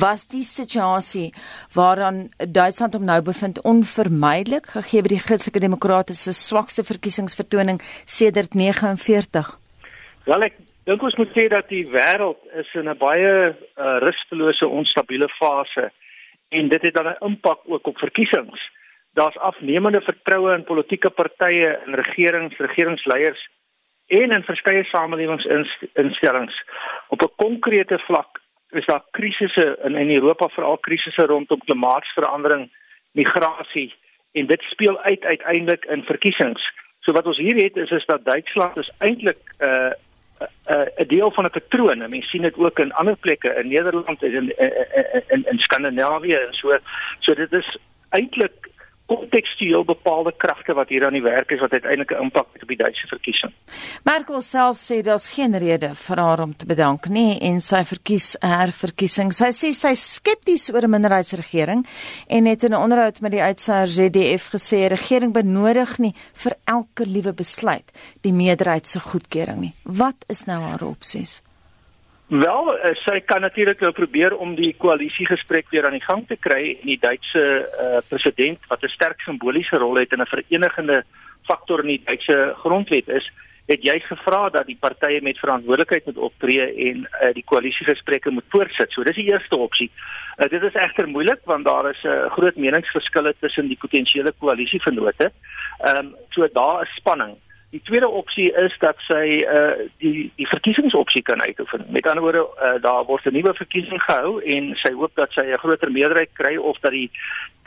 Was die situasie waaraan Duitsland hom nou bevind onvermydelik gegee word die Christelike Demokrate se swakste verkiesingsvertoning sedert 49? Wel ek dink ons moet sê dat die wêreld is in 'n baie uh, rustelose, onstabiele fase en dit het dan 'n impak ook op verkiesings. Daar's afnemende vertroue in politieke partye en regerings, regeringsleiers en in verskeie samelewingsinstellings. Op 'n konkrete vlak is daar krisisse in in Europa, veral krisisse rondom klimaatsverandering, migrasie en dit speel uit uiteindelik in verkiesings. So wat ons hier het is is dat Duitsland is eintlik 'n uh, 'n uh, deel van 'n patroon. Mense sien dit ook in ander plekke in Nederland en in in in, in Skandinawië en so. So dit is eintlik kontekstueel bepaalde kragte wat hier aan die werk is wat uiteindelik 'n impak het op die Duitse verkiesing. Merkel self sê daar's geen rede vir haar om te bedank nie en sy verkies haar verkiesing. Sy sê sy skepties oor 'n minderheidsregering en het in 'n onderhoud met die uitsaar ZDF gesê regering benodig nie vir elke liewe besluit die meerderheid se goedkeuring nie. Wat is nou haar opsies? Wel, uh, sy kan natuurlik nou probeer om die koalisiegesprek weer aan die gang te kry en die Duitse uh, president wat 'n sterk simboliese rol het en 'n verenigende faktor in die Duitse grondwet is, het jy gevra dat die partye met verantwoordelikheid moet optree en uh, die koalisiegesprekke moet voortsit. So dis die eerste opsie. Uh, dit is egter moeilik want daar is 'n uh, groot meningsverskille tussen die potensiële koalisievennote. Ehm um, so daar is spanning. Die tweede opsie is dat sy uh die die verkiesingsopsie kan uitoefen. Met ander woorde, uh, daar word 'n nuwe verkiesing gehou en sy hoop dat sy 'n groter meerderheid kry of dat die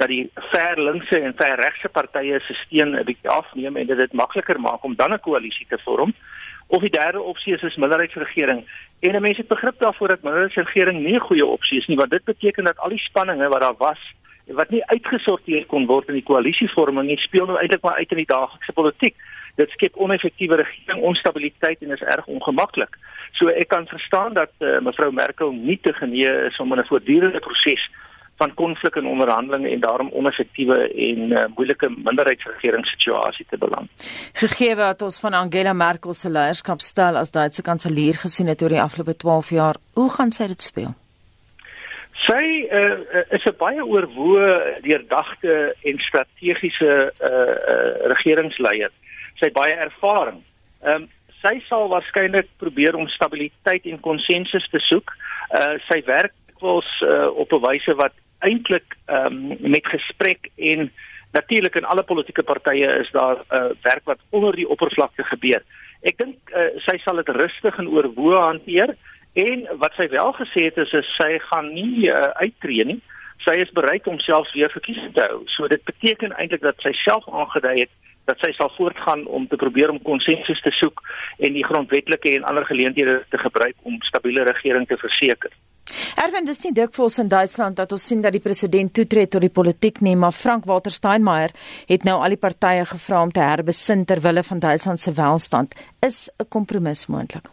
dat die ver linkse en ver regse partye se steun 'n bietjie afneem en dit dit makliker maak om dan 'n koalisie te vorm. Of die derde opsie is 'n minderheidsregering. En mense het begrip daarvoor dat minderheidsregering nie 'n goeie opsie is nie, want dit beteken dat al die spanninge wat daar was wat nie uitgesorteer kon word in die koalisievorming nie, speel nou eintlik maar uit in die daaglikse politiek dit skep oneffektiewe regering, onstabiliteit en is erg ongemaklik. So ek kan verstaan dat uh, mevrou Merkel nie te genee is om in 'n voortdurende proses van konflik en onderhandelinge en daarom oneffektiewe en uh, moeilike minderheidsregeringssituasie te beland. Gegee wat ons van Angela Merkel se leierskapstyl as Duitse kanselier gesien het oor die afgelope 12 jaar, hoe gaan sy dit speel? Sy uh, is 'n baie oorwoë, deurdagte en strategiese uh, uh, regeringsleier sy baie ervaring. Ehm um, sy sal waarskynlik probeer om stabiliteit en konsensus te soek. Uh sy werk dikwels uh, op 'n wyse wat eintlik ehm um, met gesprek en natuurlik in alle politieke partye is daar 'n uh, werk wat onder die oppervlakte gebeur. Ek dink uh, sy sal dit rustig en oorwoe hanteer en wat sy wel gesê het is, is sy gaan nie uh, uittreë nie. Sy is bereid om selfs weer verkiesing te hou. So dit beteken eintlik dat sy self aangedui het dat sy sal voortgaan om te probeer om konsensus te soek en die grondwetlike en ander geleenthede te gebruik om stabiele regering te verseker. Erwin, dis nie dikwels in Duitsland dat ons sien dat die president toetree tot die politiek nie, maar Frank Walter Steinmeier het nou al die partye gevra om te herbesin ter wille van Duitsland se welstand. Is 'n kompromis moontlik?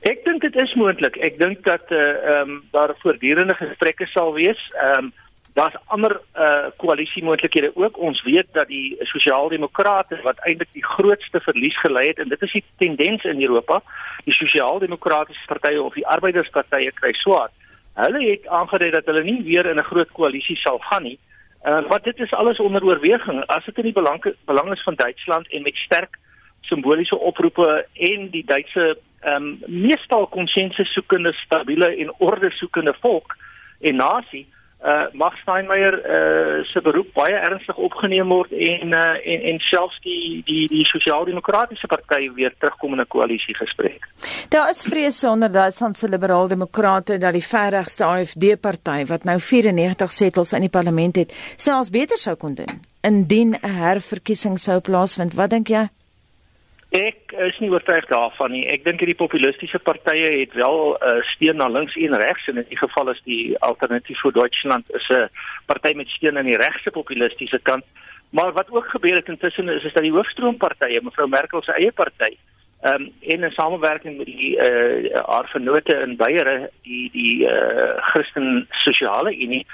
Ek dink dit is moontlik. Ek dink dat eh uh, ehm um, daar voortdurende gesprekke sal wees. Ehm um, daar's ander uh koalisiemoontlikhede ook. Ons weet dat die sosiaaldemokrate wat eintlik die grootste verlies gelei het en dit is die tendens in Europa, die sosiaaldemokratiese partye of die arbeiderspartye kry swaar. Hulle het aangedui dat hulle nie weer in 'n groot koalisie sal gaan nie. Uh wat dit is alles onder oorweging. As dit in die belang belang is van Duitsland en met sterk simboliese oproepe en die Duitse ehm um, meestal konsensus soekende, stabiele en orde soekende volk en nasie uh mag Steinmeier uh se beroep baie ernstig opgeneem word en uh en en selfs die die die sosiaal-demokratiese party weer terugkom in 'n koalisiegesprek. Daar is vrese onder Duitsland se liberaal-demokrate dat die verregste AfD party wat nou 94 setels in die parlement het, selfs beter sou kon doen indien 'n herverkiesing sou plaasvind. Wat dink jy? Ek is nie oortuig daarvan nie. Ek dink hierdie populistiese partye het wel 'n uh, steun na links en regs en in die geval is die alternatief vir Duitsland is 'n party met steun aan die regse populistiese kant. Maar wat ook gebeur het intussen is is dat die hoofstroompartye, mevrou Merkel se eie party, ehm um, in 'n samewerking met die eh uh, haar vennote in Beiere, die die eh uh, Christen Sosiale Unie,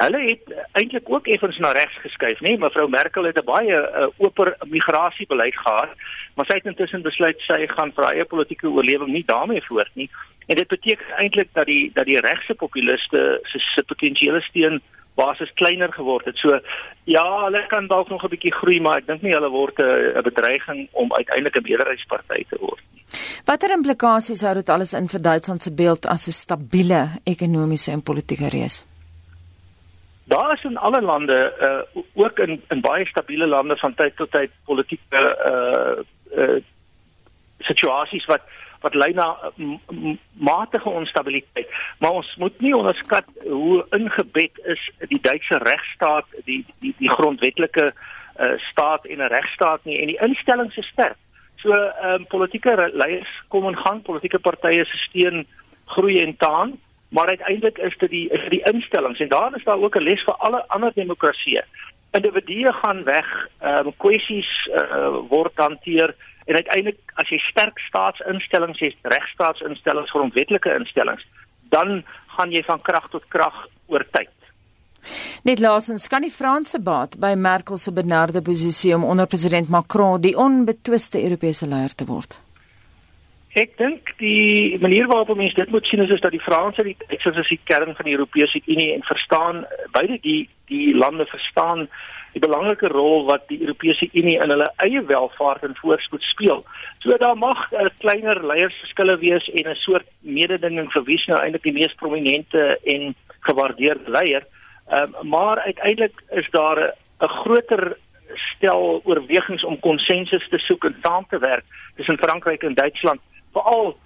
Hulle het eintlik ook effens na regs geskuif, nê? Mevrou Merkel het 'n baie uh, oper migrasiebeleid gehad, maar sy het intussen besluit sy gaan vir haar politieke oorlewing nie daarmee voort nie En dit beteken eintlik dat die dat die regse populiste se se potensiële steun basis kleiner geword het. So ja, hulle kan dalk nog 'n bietjie groei, maar ek dink nie hulle word 'n bedreiging om uiteindelik 'n meerderheidsparty te word nie. Watter implikasies hou dit alles in vir Duitsland se beeld as 'n stabiele ekonomiese en politieke reus? Daar is in alle lande uh ook in in baie stabiele lande van tyd tot tyd politieke uh uh situasies wat wat lei na matige onstabiliteit. Maar ons moet nie onderskat hoe ingebed is die Duitse regstaat, die die die grondwetlike uh staat en 'n regstaat nie en die instellings is sterk. So ehm um, politieke leiers kom en gaan, politieke partye se steun groei en taan, maar uiteindelik is dit die is die instellings en daar is daar ook 'n les vir alle ander demokratieë. Individue gaan weg, ehm um, kwessies uh, word hanteer en uiteindelik as jy sterk staatsinstellings het, regstaatsinstellings, grondwetlike instellings, dan gaan jy van krag tot krag oor tyd. Net laasens kan die Franse baat by Merkel se benarde posisie om onder president Macron die onbetwiste Europese leier te word. Ek dink die manier waarop mense dit moet sien is, is dat die Franse die Duitsers is die kern van die Europese Unie en verstaan beide die die lande verstaan die belangrike rol wat die Europese Unie in hulle eie welvaart en voorspoed speel. So daar mag 'n uh, kleiner leiersverskille wees en 'n soort mededinging vir wie nou eintlik die mees prominente en gewaardeerde leier um, maar uiteindelik is daar 'n groter stel oorwegings om konsensus te soek en saam te werk tussen Frankryk en Duitsland, veral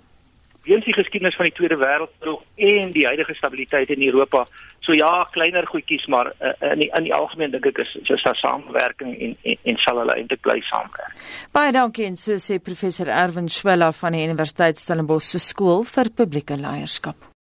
weens die geskiedenis van die Tweede Wêreldoorlog en die huidige stabiliteit in Europa. So ja, kleiner goedjies, maar uh, in die, in die algemeen dink ek is is daar samewerking en en, en sal hulle eintlik bly saamwerk. Baie dankie en so sê professor Erwin Schwella van die Universiteit Stellenbosch se skool vir publieke leierskap.